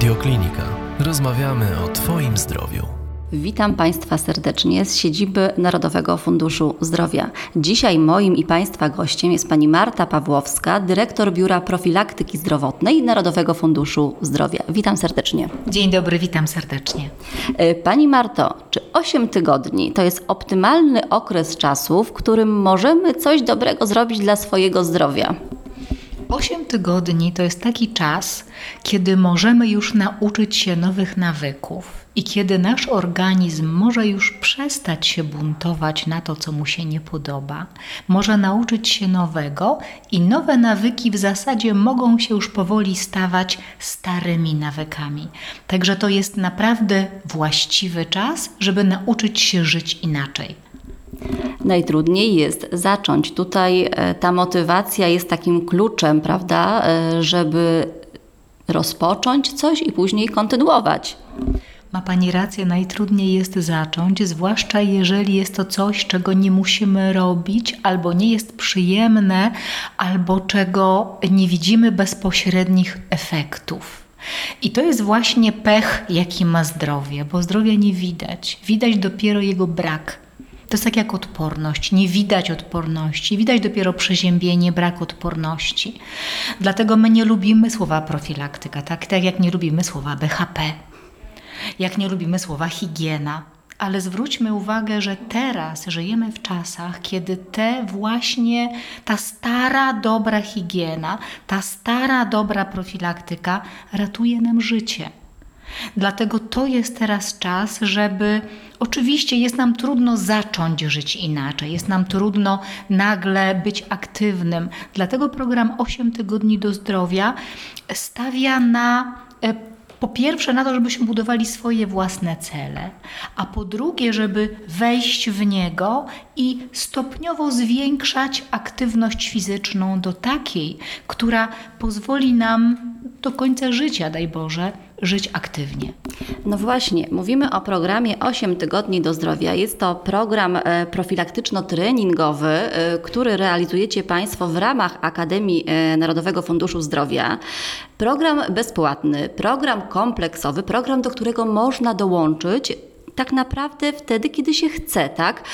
Radioklinika. Rozmawiamy o Twoim zdrowiu. Witam Państwa serdecznie z siedziby Narodowego Funduszu Zdrowia. Dzisiaj moim i Państwa gościem jest Pani Marta Pawłowska, dyrektor Biura Profilaktyki Zdrowotnej Narodowego Funduszu Zdrowia. Witam serdecznie. Dzień dobry, witam serdecznie. E, Pani Marto, czy 8 tygodni to jest optymalny okres czasu, w którym możemy coś dobrego zrobić dla swojego zdrowia? 8 tygodni to jest taki czas, kiedy możemy już nauczyć się nowych nawyków i kiedy nasz organizm może już przestać się buntować na to, co mu się nie podoba, może nauczyć się nowego i nowe nawyki w zasadzie mogą się już powoli stawać starymi nawykami. Także to jest naprawdę właściwy czas, żeby nauczyć się żyć inaczej. Najtrudniej jest zacząć. Tutaj e, ta motywacja jest takim kluczem, prawda, e, żeby rozpocząć coś i później kontynuować. Ma Pani rację, najtrudniej jest zacząć, zwłaszcza jeżeli jest to coś, czego nie musimy robić, albo nie jest przyjemne, albo czego nie widzimy bezpośrednich efektów. I to jest właśnie pech, jaki ma zdrowie, bo zdrowia nie widać. Widać dopiero jego brak. To jest tak jak odporność. Nie widać odporności, widać dopiero przeziębienie, brak odporności. Dlatego my nie lubimy słowa profilaktyka, tak, tak jak nie lubimy słowa BHP, jak nie lubimy słowa higiena. Ale zwróćmy uwagę, że teraz żyjemy w czasach, kiedy te właśnie ta stara, dobra higiena, ta stara, dobra profilaktyka ratuje nam życie. Dlatego to jest teraz czas, żeby oczywiście jest nam trudno zacząć żyć inaczej, jest nam trudno nagle być aktywnym. Dlatego program 8 tygodni do zdrowia stawia na e, po pierwsze na to, żebyśmy budowali swoje własne cele, a po drugie, żeby wejść w niego i stopniowo zwiększać aktywność fizyczną do takiej, która pozwoli nam do końca życia, daj Boże, żyć aktywnie. No właśnie, mówimy o programie 8 tygodni do zdrowia. Jest to program e, profilaktyczno-treningowy, e, który realizujecie Państwo w ramach Akademii e, Narodowego Funduszu Zdrowia. Program bezpłatny, program kompleksowy, program, do którego można dołączyć tak naprawdę wtedy, kiedy się chce, tak?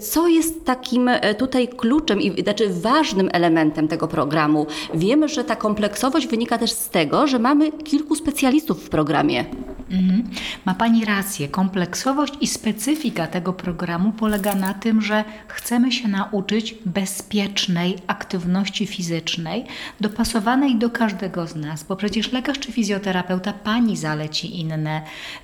Co jest takim e, tutaj kluczem i znaczy ważnym elementem tego programu? Wiemy, że ta kompleksowość wynika też z tego, że mamy kilku specjalistów w programie. Mhm. Ma Pani rację. Kompleksowość i specyfika tego programu polega na tym, że chcemy się nauczyć bezpiecznej aktywności fizycznej, dopasowanej do każdego z nas, bo przecież lekarz czy fizjoterapeuta Pani zaleci inne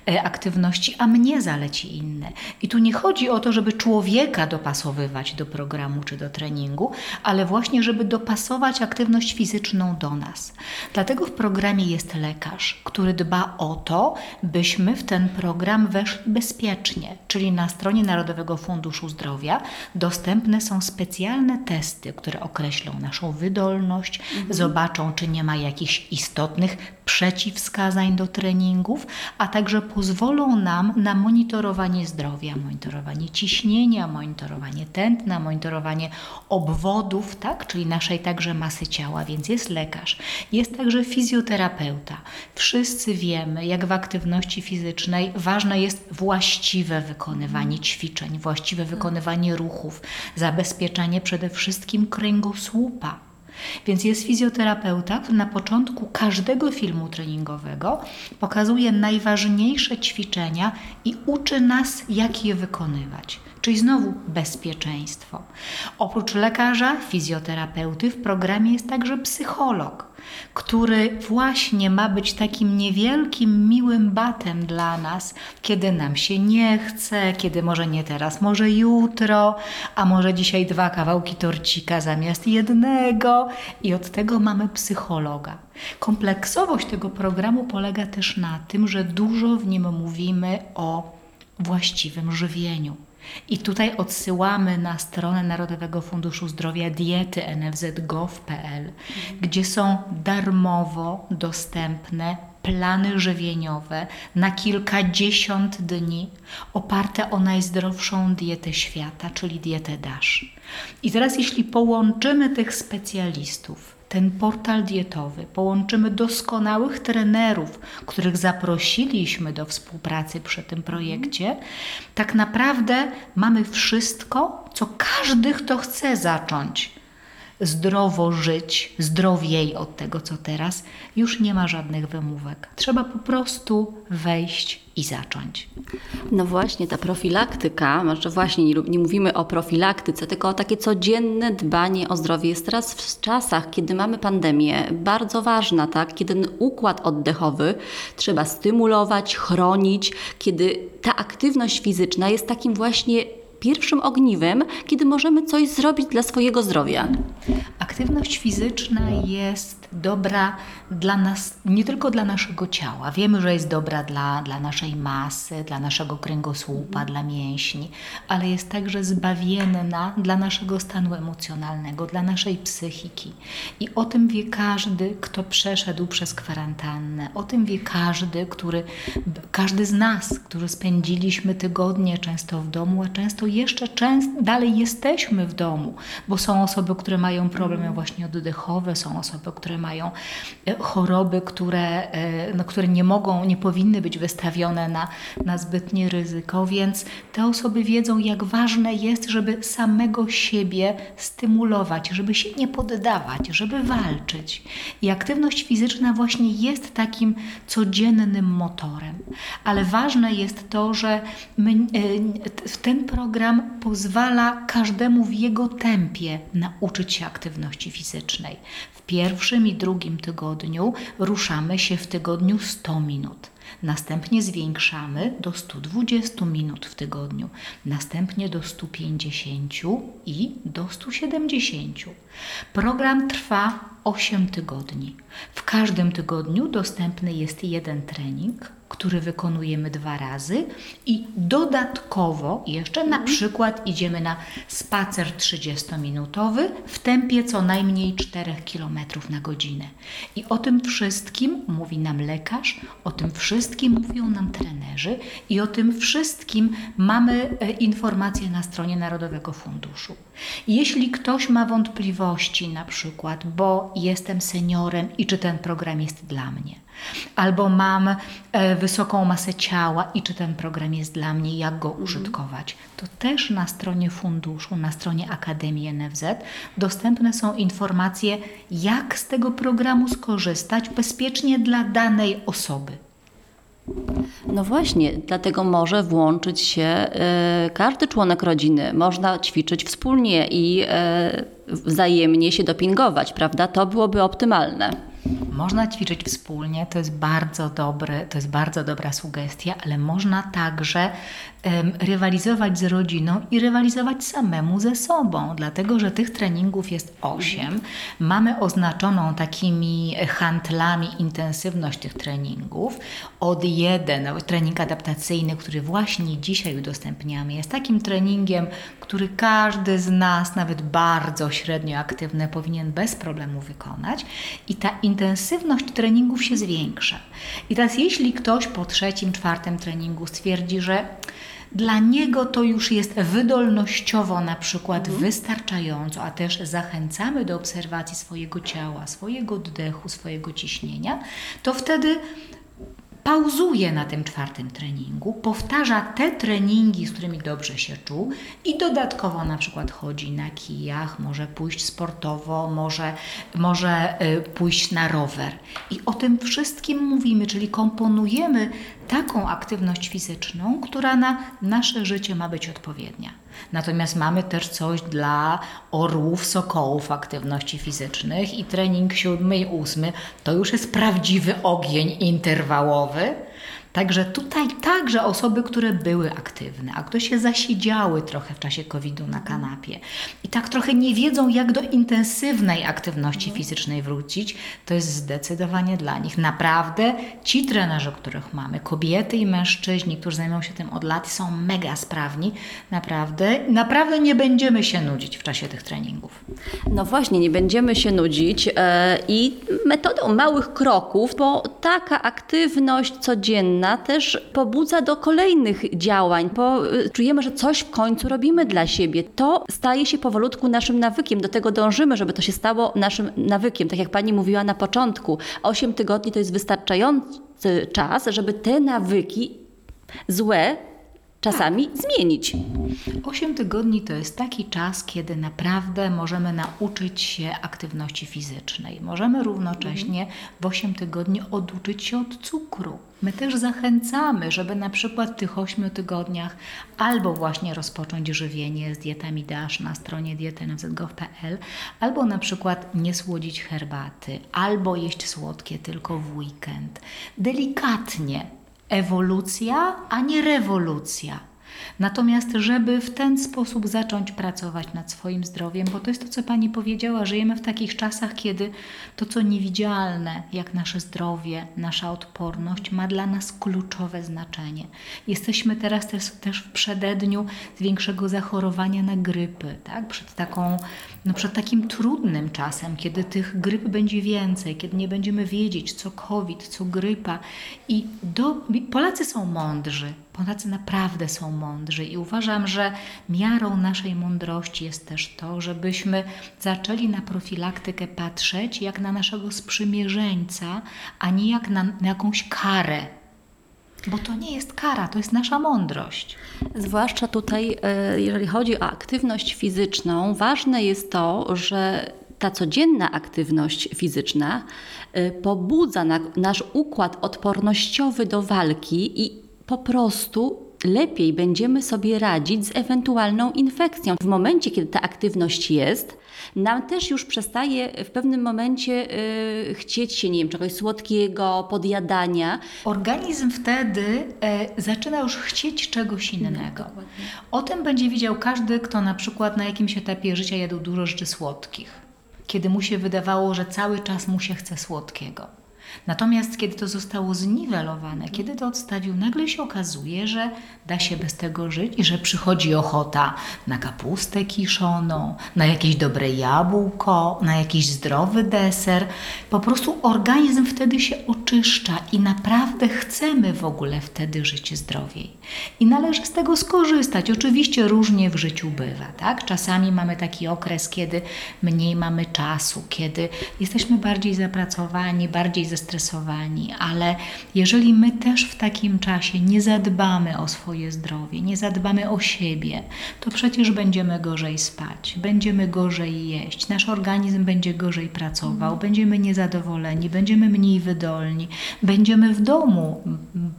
e, aktywności, a mnie zaleci inne. I tu nie chodzi o to, żeby człowieka dopasowywać do programu czy do treningu, ale właśnie, żeby dopasować aktywność fizyczną do nas. Dlatego w programie jest lekarz, który dba o to, byśmy w ten program weszli bezpiecznie, czyli na stronie Narodowego Funduszu Zdrowia dostępne są specjalne testy, które określą naszą wydolność, mhm. zobaczą, czy nie ma jakichś istotnych przeciwwskazań do treningów, a także pozwolą nam na monitorowanie zdrowia, monitorowanie ciśnienia, monitorowanie tętna, monitorowanie obwodów, tak? czyli naszej także masy ciała, więc jest lekarz, jest także fizjoterapeuta. Wszyscy wiemy, jak w aktywności fizycznej ważne jest właściwe wykonywanie ćwiczeń, właściwe wykonywanie ruchów, zabezpieczanie przede wszystkim kręgosłupa więc jest fizjoterapeuta, który na początku każdego filmu treningowego pokazuje najważniejsze ćwiczenia i uczy nas, jak je wykonywać. Czyli znowu bezpieczeństwo. Oprócz lekarza, fizjoterapeuty w programie jest także psycholog, który właśnie ma być takim niewielkim, miłym batem dla nas, kiedy nam się nie chce, kiedy może nie teraz, może jutro, a może dzisiaj dwa kawałki torcika zamiast jednego. I od tego mamy psychologa. Kompleksowość tego programu polega też na tym, że dużo w nim mówimy o właściwym żywieniu. I tutaj odsyłamy na stronę Narodowego Funduszu Zdrowia diety nfz.gov.pl, mhm. gdzie są darmowo dostępne plany żywieniowe na kilkadziesiąt dni, oparte o najzdrowszą dietę świata, czyli dietę DASH. I teraz, jeśli połączymy tych specjalistów, ten portal dietowy, połączymy doskonałych trenerów, których zaprosiliśmy do współpracy przy tym projekcie, tak naprawdę mamy wszystko, co każdy, kto chce zacząć zdrowo żyć, zdrowiej od tego, co teraz, już nie ma żadnych wymówek. Trzeba po prostu wejść i zacząć. No właśnie, ta profilaktyka, może właśnie nie, nie, mówimy o profilaktyce, tylko o takie codzienne dbanie o zdrowie jest teraz w czasach, kiedy mamy pandemię, bardzo ważna, tak? Kiedy układ oddechowy trzeba stymulować, chronić, kiedy ta aktywność fizyczna jest takim właśnie pierwszym ogniwem, kiedy możemy coś zrobić dla swojego zdrowia. Aktywność fizyczna jest dobra dla nas, nie tylko dla naszego ciała. Wiemy, że jest dobra dla, dla naszej masy, dla naszego kręgosłupa, dla mięśni, ale jest także zbawienna dla naszego stanu emocjonalnego, dla naszej psychiki. I o tym wie każdy, kto przeszedł przez kwarantannę. O tym wie każdy, który, każdy z nas, którzy spędziliśmy tygodnie często w domu, a często jeszcze często dalej jesteśmy w domu, bo są osoby, które mają problemy właśnie oddechowe, są osoby, które mają e, choroby, które, e, no, które nie mogą, nie powinny być wystawione na, na zbytnie ryzyko, więc te osoby wiedzą, jak ważne jest, żeby samego siebie stymulować, żeby się nie poddawać, żeby walczyć. I aktywność fizyczna właśnie jest takim codziennym motorem. Ale ważne jest to, że my, e, ten program pozwala każdemu w jego tempie nauczyć się aktywności fizycznej. Pierwszym i drugim tygodniu ruszamy się w tygodniu 100 minut. Następnie zwiększamy do 120 minut w tygodniu, następnie do 150 i do 170. Program trwa 8 tygodni. W każdym tygodniu dostępny jest jeden trening, który wykonujemy dwa razy i dodatkowo jeszcze na przykład idziemy na spacer 30-minutowy w tempie co najmniej 4 km na godzinę. I o tym wszystkim mówi nam lekarz, o tym wszystkim mówią nam trenerzy i o tym wszystkim mamy e, informacje na stronie Narodowego Funduszu. Jeśli ktoś ma wątpliwości na przykład, bo jestem seniorem i czy ten program jest dla mnie, albo mam e, wysoką masę ciała i czy ten program jest dla mnie, jak go użytkować, to też na stronie funduszu, na stronie Akademii NFZ dostępne są informacje, jak z tego programu skorzystać bezpiecznie dla danej osoby. No właśnie, dlatego może włączyć się y, każdy członek rodziny. Można ćwiczyć wspólnie i y, wzajemnie się dopingować, prawda? To byłoby optymalne. Można ćwiczyć wspólnie, to jest bardzo dobry, to jest bardzo dobra sugestia, ale można także rywalizować z rodziną i rywalizować samemu ze sobą, dlatego że tych treningów jest osiem. Mamy oznaczoną takimi handlami intensywność tych treningów. Od jeden, trening adaptacyjny, który właśnie dzisiaj udostępniamy, jest takim treningiem, który każdy z nas, nawet bardzo średnio aktywny, powinien bez problemu wykonać. I ta intensywność treningów się zwiększa. I teraz, jeśli ktoś po trzecim, czwartym treningu stwierdzi, że dla niego to już jest wydolnościowo na przykład mhm. wystarczająco, a też zachęcamy do obserwacji swojego ciała, swojego oddechu, swojego ciśnienia, to wtedy pauzuje na tym czwartym treningu, powtarza te treningi, z którymi dobrze się czuł i dodatkowo na przykład chodzi na kijach, może pójść sportowo, może, może y, pójść na rower. I o tym wszystkim mówimy, czyli komponujemy taką aktywność fizyczną, która na nasze życie ma być odpowiednia. Natomiast mamy też coś dla orłów, sokołów aktywności fizycznych i trening siódmy i ósmy to już jest prawdziwy ogień interwałowy, Także tutaj także osoby, które były aktywne, a które się zasiedziały trochę w czasie COVID-u na kanapie i tak trochę nie wiedzą, jak do intensywnej aktywności fizycznej wrócić, to jest zdecydowanie dla nich. Naprawdę ci trenerzy, których mamy, kobiety i mężczyźni, którzy zajmują się tym od lat, są mega sprawni. Naprawdę, naprawdę nie będziemy się nudzić w czasie tych treningów. No właśnie, nie będziemy się nudzić yy, i metodą małych kroków, bo taka aktywność codzienna też pobudza do kolejnych działań, bo y, czujemy, że coś w końcu robimy dla siebie. To staje się powolutku naszym nawykiem. Do tego dążymy, żeby to się stało naszym nawykiem. Tak jak pani mówiła na początku, 8 tygodni to jest wystarczający czas, żeby te nawyki złe czasami zmienić. 8 tygodni to jest taki czas, kiedy naprawdę możemy nauczyć się aktywności fizycznej. Możemy równocześnie w 8 tygodni oduczyć się od cukru. My też zachęcamy, żeby na przykład w tych 8 tygodniach albo właśnie rozpocząć żywienie z dietami DASH na stronie diety.nz.gov.pl, albo na przykład nie słodzić herbaty, albo jeść słodkie tylko w weekend. Delikatnie, ewolucja, a nie rewolucja. Natomiast, żeby w ten sposób zacząć pracować nad swoim zdrowiem, bo to jest to, co Pani powiedziała, żyjemy w takich czasach, kiedy to, co niewidzialne, jak nasze zdrowie, nasza odporność, ma dla nas kluczowe znaczenie. Jesteśmy teraz też, też w przededniu większego zachorowania na grypy, tak? przed, taką, no przed takim trudnym czasem, kiedy tych gryp będzie więcej, kiedy nie będziemy wiedzieć, co COVID, co grypa. I do, Polacy są mądrzy, Polacy naprawdę są mądrzy i uważam, że miarą naszej mądrości jest też to, żebyśmy zaczęli na profilaktykę patrzeć jak na naszego sprzymierzeńca, a nie jak na, na jakąś karę. Bo to nie jest kara, to jest nasza mądrość. Zwłaszcza tutaj, e, jeżeli chodzi o aktywność fizyczną, ważne jest to, że ta codzienna aktywność fizyczna e, pobudza nasz układ odpornościowy do walki i po prostu lepiej będziemy sobie radzić z ewentualną infekcją. W momencie, kiedy ta aktywność jest, nam też już przestaje w pewnym momencie yy, chcieć się, nie wiem, czegoś słodkiego, podjadania. Organizm wtedy e, zaczyna już chcieć czegoś innego. o tym będzie wiedział każdy, kto na przykład na jakimś etapie życia jadł dużo rzeczy słodkich. Kiedy mu się wydawało, że cały czas mu się chce słodkiego. Natomiast kiedy to zostało zniwelowane, kiedy to odstawił, nagle się okazuje, że da się bez tego żyć i że przychodzi ochota na kapustę kiszoną, na jakieś dobre jabłko, na jakiś zdrowy deser. Po prostu organizm wtedy się oczyszcza i naprawdę chcemy w ogóle wtedy żyć zdrowiej. I należy z tego skorzystać. Oczywiście różnie w życiu bywa, tak? Czasami mamy taki okres, kiedy mniej mamy czasu, kiedy jesteśmy bardziej zapracowani, bardziej zestresowani, ale jeżeli my też w takim czasie nie zadbamy o swoje zdrowie, nie zadbamy o siebie, to przecież będziemy gorzej spać, będziemy gorzej jeść, nasz organizm będzie gorzej pracował, mhm. będziemy niezadowoleni, będziemy mniej wydolni, będziemy w domu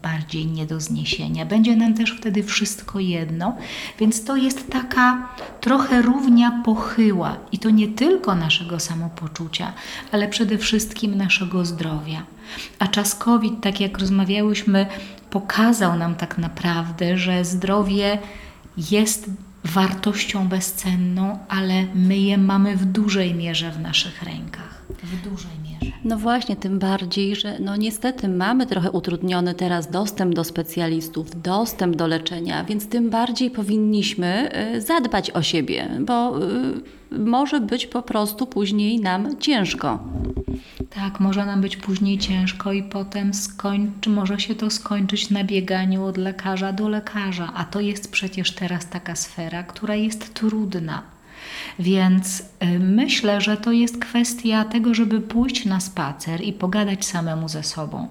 bardziej nie do zniesienia, będzie nam też wtedy wszystko jedno, więc to jest taka trochę równia pochyła i to nie tylko naszego samopoczucia, ale przede wszystkim naszego zdrowia. A czas COVID, tak jak rozmawiałyśmy, pokazał nam tak naprawdę, że zdrowie jest wartością bezcenną, ale my je mamy w dużej mierze w naszych rękach. W dużej mierze. No właśnie, tym bardziej, że no niestety mamy trochę utrudniony teraz dostęp do specjalistów, dostęp do leczenia, więc tym bardziej powinniśmy y, zadbać o siebie, bo y, może być po prostu później nam ciężko. Tak, może nam być później ciężko i potem skończy, może się to skończyć na bieganiu od lekarza do lekarza, a to jest przecież teraz taka sfera, która jest trudna. Więc y, myślę, że to jest kwestia tego, żeby pójść na spacer i pogadać samemu ze sobą.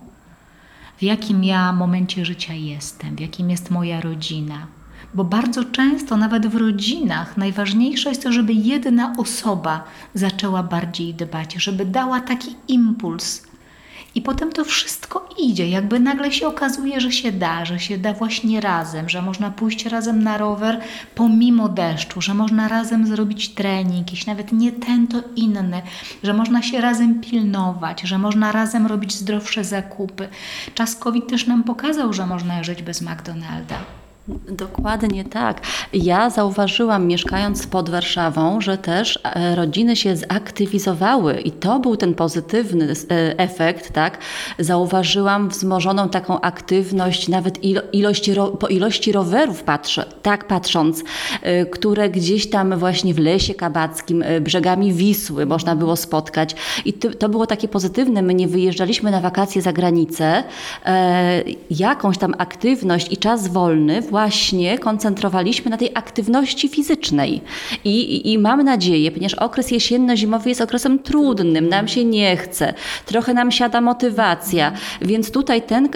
W jakim ja momencie życia jestem, w jakim jest moja rodzina, bo bardzo często, nawet w rodzinach, najważniejsze jest to, żeby jedna osoba zaczęła bardziej dbać, żeby dała taki impuls. I potem to wszystko idzie, jakby nagle się okazuje, że się da, że się da właśnie razem, że można pójść razem na rower pomimo deszczu, że można razem zrobić trening, jakiś nawet nie ten, to inny, że można się razem pilnować, że można razem robić zdrowsze zakupy. Czas COVID też nam pokazał, że można żyć bez McDonalda Dokładnie tak. Ja zauważyłam, mieszkając pod Warszawą, że też e, rodziny się zaktywizowały i to był ten pozytywny e, efekt, tak? Zauważyłam wzmożoną taką aktywność, nawet ilość, po ilości rowerów patrzę, tak patrząc, e, które gdzieś tam właśnie w lesie kabackim, brzegami Wisły można było spotkać. I to, było takie pozytywne. My nie wyjeżdżaliśmy na wakacje za granicę. Jakąś tam aktywność i czas wolny koncentrowaliśmy na tej aktywności fizycznej. I, i, i mam nadzieję, ponieważ okres jesienno-zimowy jest okresem trudnym, nam się nie chce, trochę nam siada motywacja, więc tutaj ten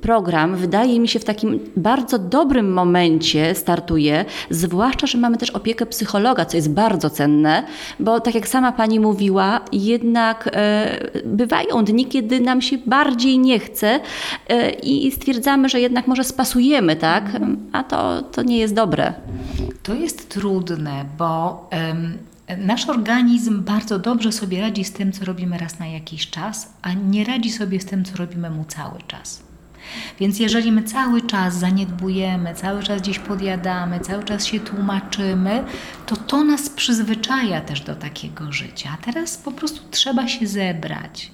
program wydaje mi się w takim bardzo dobrym momencie startuje, zwłaszcza, że mamy też opiekę psychologa, co jest bardzo cenne, bo tak jak sama pani mówiła, jednak e, bywają dni, kiedy nam się bardziej nie chce e, i stwierdzamy, że jednak może spasujemy, tak? A to, to nie jest dobre. To jest trudne, bo Nasz organizm bardzo dobrze sobie radzi z tym, co robimy raz na jakiś czas, a nie radzi sobie z tym, co robimy mu cały czas. Więc jeżeli my cały czas zaniedbujemy, cały czas gdzieś podjadamy, cały czas się tłumaczymy, to to nas przyzwyczaja też do takiego życia. A teraz po prostu trzeba się zebrać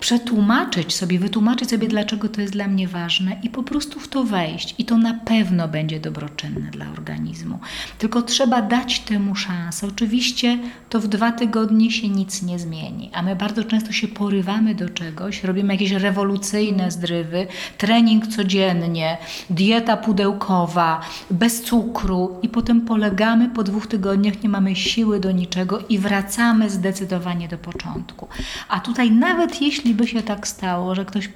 przetłumaczyć sobie, wytłumaczyć sobie, dlaczego to jest dla mnie ważne i po prostu w to wejść. I to na pewno będzie dobroczynne dla organizmu. Tylko trzeba dać temu szansę. Oczywiście to w dwa tygodnie się nic nie zmieni, a my bardzo często się porywamy do czegoś, robimy jakieś rewolucyjne zdrywy, trening codziennie, dieta pudełkowa, bez cukru i potem polegamy po dwóch tygodniach, nie mamy siły do niczego i wracamy zdecydowanie do początku. A tutaj nawet nawet jeśli by się tak stało, że ktoś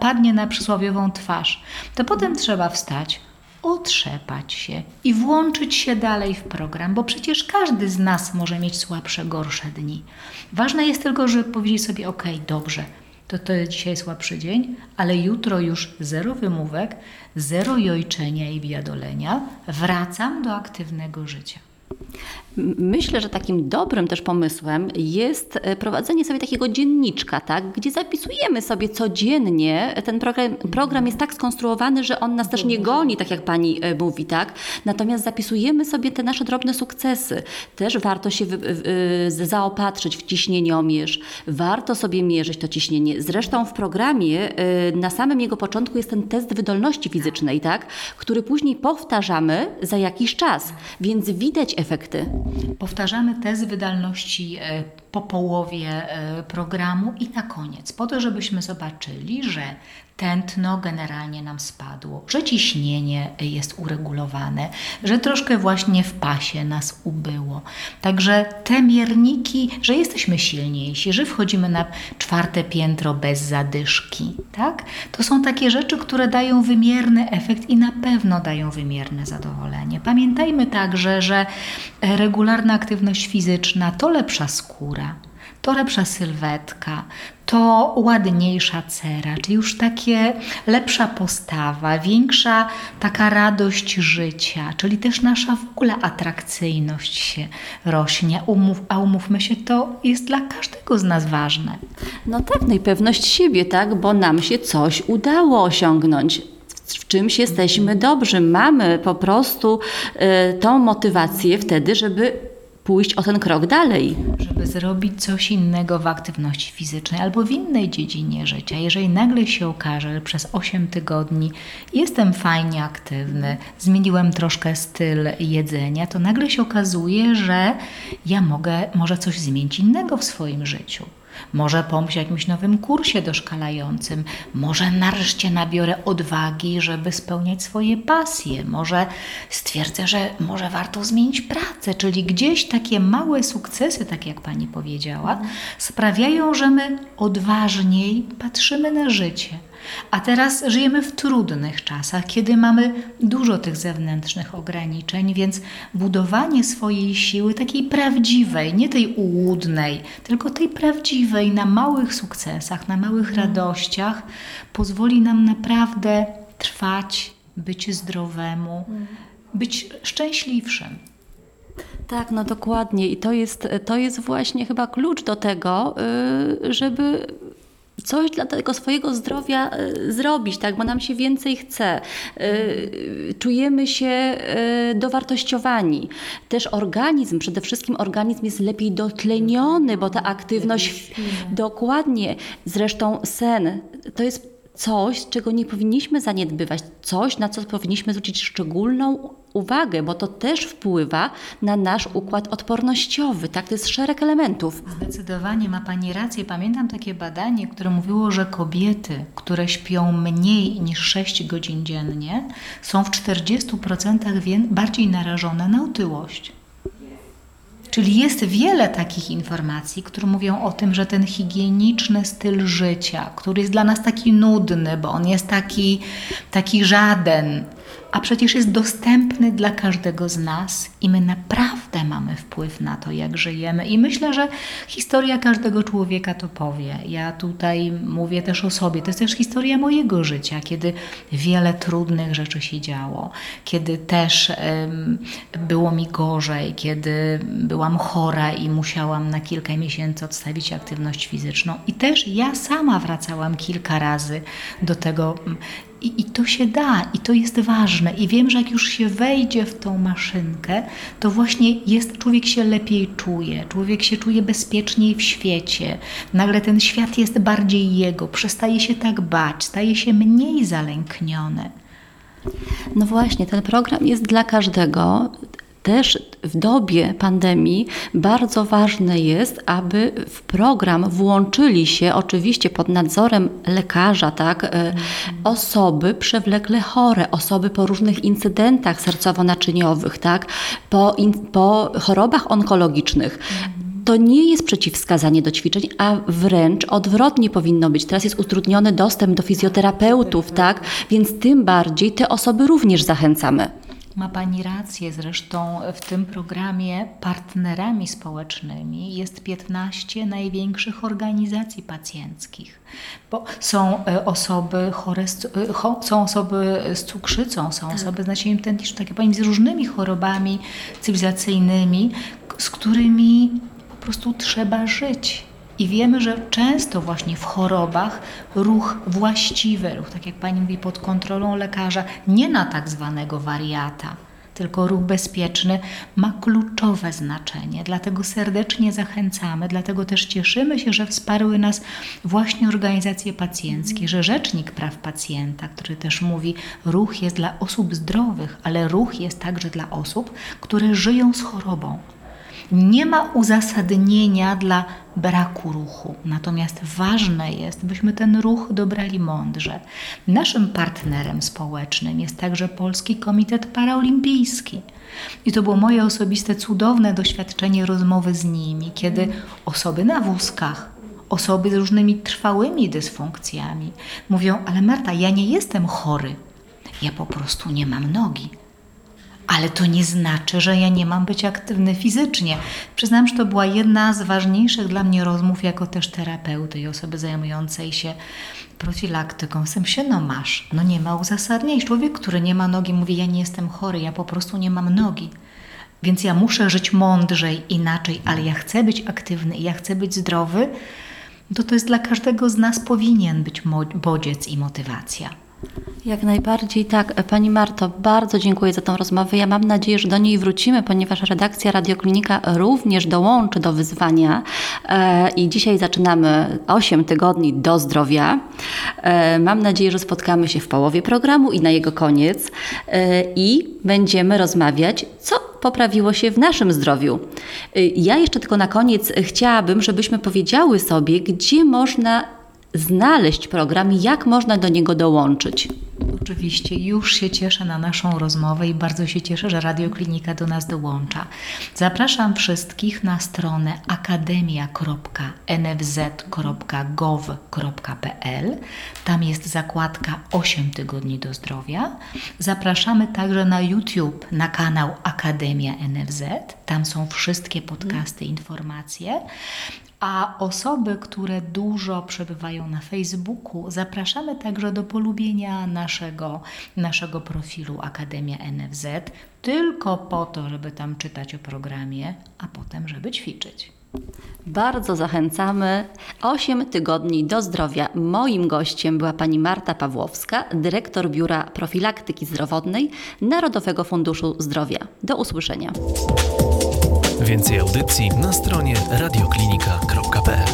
padnie na przysłowiową twarz, to potem trzeba wstać, otrzepać się i włączyć się dalej w program, bo przecież każdy z nas może mieć słabsze, gorsze dni. Ważne jest tylko, żeby powiedzieć sobie: OK, dobrze, to to jest dzisiaj słabszy dzień, ale jutro już zero wymówek, zero jojczenia i biadolenia, wracam do aktywnego życia. Myślę, że takim dobrym też pomysłem jest e, prowadzenie sobie takiego dzienniczka, tak? gdzie zapisujemy sobie codziennie. Ten program, program jest tak skonstruowany, że on nas też nie goni, tak jak pani e, mówi, tak? Natomiast zapisujemy sobie te nasze drobne sukcesy. Też warto się zaopatrzyć w ciśnieniomierz. Warto sobie mierzyć to ciśnienie. Zresztą w programie e, na samym jego początku jest ten test wydolności fizycznej, tak? który później powtarzamy za jakiś czas, więc widać efekty. Powtarzamy test wydalności e, po połowie e, programu i na koniec, po to, żebyśmy zobaczyli, że tętno generalnie nam spadło, że ciśnienie jest uregulowane, że troszkę właśnie w pasie nas ubyło. Także te mierniki, że jesteśmy silniejsi, że wchodzimy na czwarte piętro bez zadyszki, tak? To są takie rzeczy, które dają wymierny efekt i na pewno dają wymierne zadowolenie. Pamiętajmy także, że regularna aktywność fizyczna to lepsza skóra to lepsza sylwetka, to ładniejsza cera, czyli już takie lepsza postawa, większa taka radość życia, czyli też nasza w ogóle atrakcyjność się rośnie. Umów, a umówmy się, to jest dla każdego z nas ważne. No tak, no i pewność siebie, tak, bo nam się coś udało osiągnąć w czymś jesteśmy dobrzy. Mamy po prostu y, tą motywację wtedy, żeby pójść o ten krok dalej. Żeby zrobić coś innego w aktywności fizycznej albo w innej dziedzinie życia. Jeżeli nagle się okaże, że przez 8 tygodni jestem fajnie aktywny, zmieniłem troszkę styl jedzenia, to nagle się okazuje, że ja mogę może coś zmienić innego w swoim życiu. Może pomyśl o jakimś nowym kursie doszkalającym, może nareszcie nabiorę odwagi, żeby spełniać swoje pasje, może stwierdzę, że może warto zmienić pracę, czyli gdzieś takie małe sukcesy, tak jak pani powiedziała, sprawiają, że my odważniej patrzymy na życie. A teraz żyjemy w trudnych czasach, kiedy mamy dużo tych zewnętrznych ograniczeń, więc budowanie swojej siły, takiej prawdziwej, nie tej ułudnej, tylko tej prawdziwej, na małych sukcesach, na małych mhm. radościach, pozwoli nam naprawdę trwać, być zdrowemu, mhm. być szczęśliwszym. Tak, no dokładnie. I to jest, to jest właśnie chyba klucz do tego, y, coś dla tego swojego zdrowia y, zrobić, tak, bo nam się więcej chce. Y, czujemy się y, dowartościowani. Też organizm, przede wszystkim organizm jest lepiej dotleniony, bo ta aktywność dokładnie, zresztą sen, to jest coś, czego nie powinniśmy zaniedbywać, coś, na co powinniśmy zwrócić szczególną uwagę, bo to też wpływa na nasz układ odpornościowy. Tak, to jest szereg elementów. Zdecydowanie ma Pani rację. Pamiętam takie badanie, które mówiło, że kobiety, które śpią mniej niż 6 godzin dziennie, są w 40% bardziej narażone na otyłość. Czyli jest wiele takich informacji, które mówią o tym, że ten higieniczny styl życia, który jest dla nas taki nudny, bo on jest taki, taki żaden, a przecież jest dostępny dla każdego z nas i my naprawdę mamy wpływ na to, jak żyjemy. I myślę, że historia każdego człowieka to powie. Ja tutaj mówię też o sobie. To jest też historia mojego życia, kiedy wiele trudnych rzeczy się działo, kiedy też um, było mi gorzej, kiedy byłam chora i musiałam na kilka miesięcy odstawić aktywność fizyczną. I też ja sama wracałam kilka razy do tego i, I to się da, i to jest ważne. I wiem, że jak już się wejdzie w tą maszynkę, to właśnie jest, człowiek się lepiej czuje, człowiek się czuje bezpieczniej w świecie. Nagle ten świat jest bardziej jego, przestaje się tak bać, staje się mniej zalękniony. No właśnie, ten program jest dla każdego też w dobie pandemii bardzo ważne jest, aby w program włączyli się, oczywiście pod nadzorem lekarza, tak, mm. osoby przewlekle chore, osoby po różnych incydentach sercowo-naczyniowych, tak, po, in, po chorobach onkologicznych. To nie jest przeciwwskazanie do ćwiczeń, a wręcz odwrotnie powinno być. Teraz jest utrudniony dostęp do fizjoterapeutów, tak? Więc tym bardziej te osoby również zachęcamy. Ma Pani rację, zresztą w tym programie partnerami społecznymi jest 15 największych organizacji pacjenckich, bo są e, osoby chore, z, e, są osoby z cukrzycą, są tak. osoby z nacieniem tętniczym, takie Pani z różnymi chorobami cywilizacyjnymi, z którymi po prostu trzeba żyć i wiemy, że często właśnie w chorobach ruch właściwy, ruch, tak jak Pani mówi, pod kontrolą lekarza, nie na tak zwanego wariata, tylko ruch bezpieczny ma kluczowe znaczenie. Dlatego serdecznie zachęcamy, dlatego też cieszymy się, że wsparły nas właśnie organizacje pacjenckie, że Rzecznik Praw Pacjenta, który też mówi, ruch jest dla osób zdrowych, ale ruch jest także dla osób, które żyją z chorobą. Nie ma uzasadnienia dla braku ruchu, natomiast ważne jest, byśmy ten ruch dobrali mądrze. Naszym partnerem społecznym jest także Polski Komitet Paraolimpijski. I to było moje osobiste cudowne doświadczenie rozmowy z nimi, kiedy osoby na wózkach, osoby z różnymi trwałymi dysfunkcjami mówią: Ale Marta, ja nie jestem chory, ja po prostu nie mam nogi ale to nie znaczy, że ja nie mam być aktywny fizycznie. Przyznam, że to była jedna z ważniejszych dla mnie rozmów jako też terapeuty i osoby zajmującej się profilaktyką. Sam się, no masz, no nie ma uzasadnienia. Człowiek, który nie ma nogi, mówi, ja nie jestem chory, ja po prostu nie mam nogi. Więc ja muszę żyć mądrzej, inaczej, ale ja chcę być aktywny i ja chcę być zdrowy, to to jest dla każdego z nas powinien być bodziec i motywacja. Jak najbardziej tak. Pani Marto, bardzo dziękuję za tą rozmowę. Ja mam nadzieję, że do niej wrócimy, ponieważ redakcja Radioklinika również dołączy do wyzwania e, i dzisiaj zaczynamy 8 tygodni do zdrowia. E, mam nadzieję, że spotkamy się w połowie programu i na jego koniec e, i będziemy rozmawiać, co poprawiło się w naszym zdrowiu. Ja jeszcze tylko na koniec chciałabym, żebyśmy powiedziały sobie, gdzie można znaleźć program, jak można do niego dołączyć. Oczywiście, już się cieszę na naszą rozmowę i bardzo się cieszę, że Radioklinika do nas dołącza. Zapraszam wszystkich na stronę akademia.nfz.gov.pl. Tam jest zakładka 8 tygodni do zdrowia. Zapraszamy także na YouTube, na kanał Akademia NFZ. Tam są wszystkie podcasty, informacje. A osoby, które dużo przebywają na Facebooku, zapraszamy także do polubienia naszego, naszego profilu Akademia NFZ, tylko po to, żeby tam czytać o programie, a potem, żeby ćwiczyć. Bardzo zachęcamy. 8 tygodni do zdrowia. Moim gościem była pani Marta Pawłowska, dyrektor Biura Profilaktyki Zdrowotnej Narodowego Funduszu Zdrowia. Do usłyszenia. Więcej audycji na stronie radioklinika.pl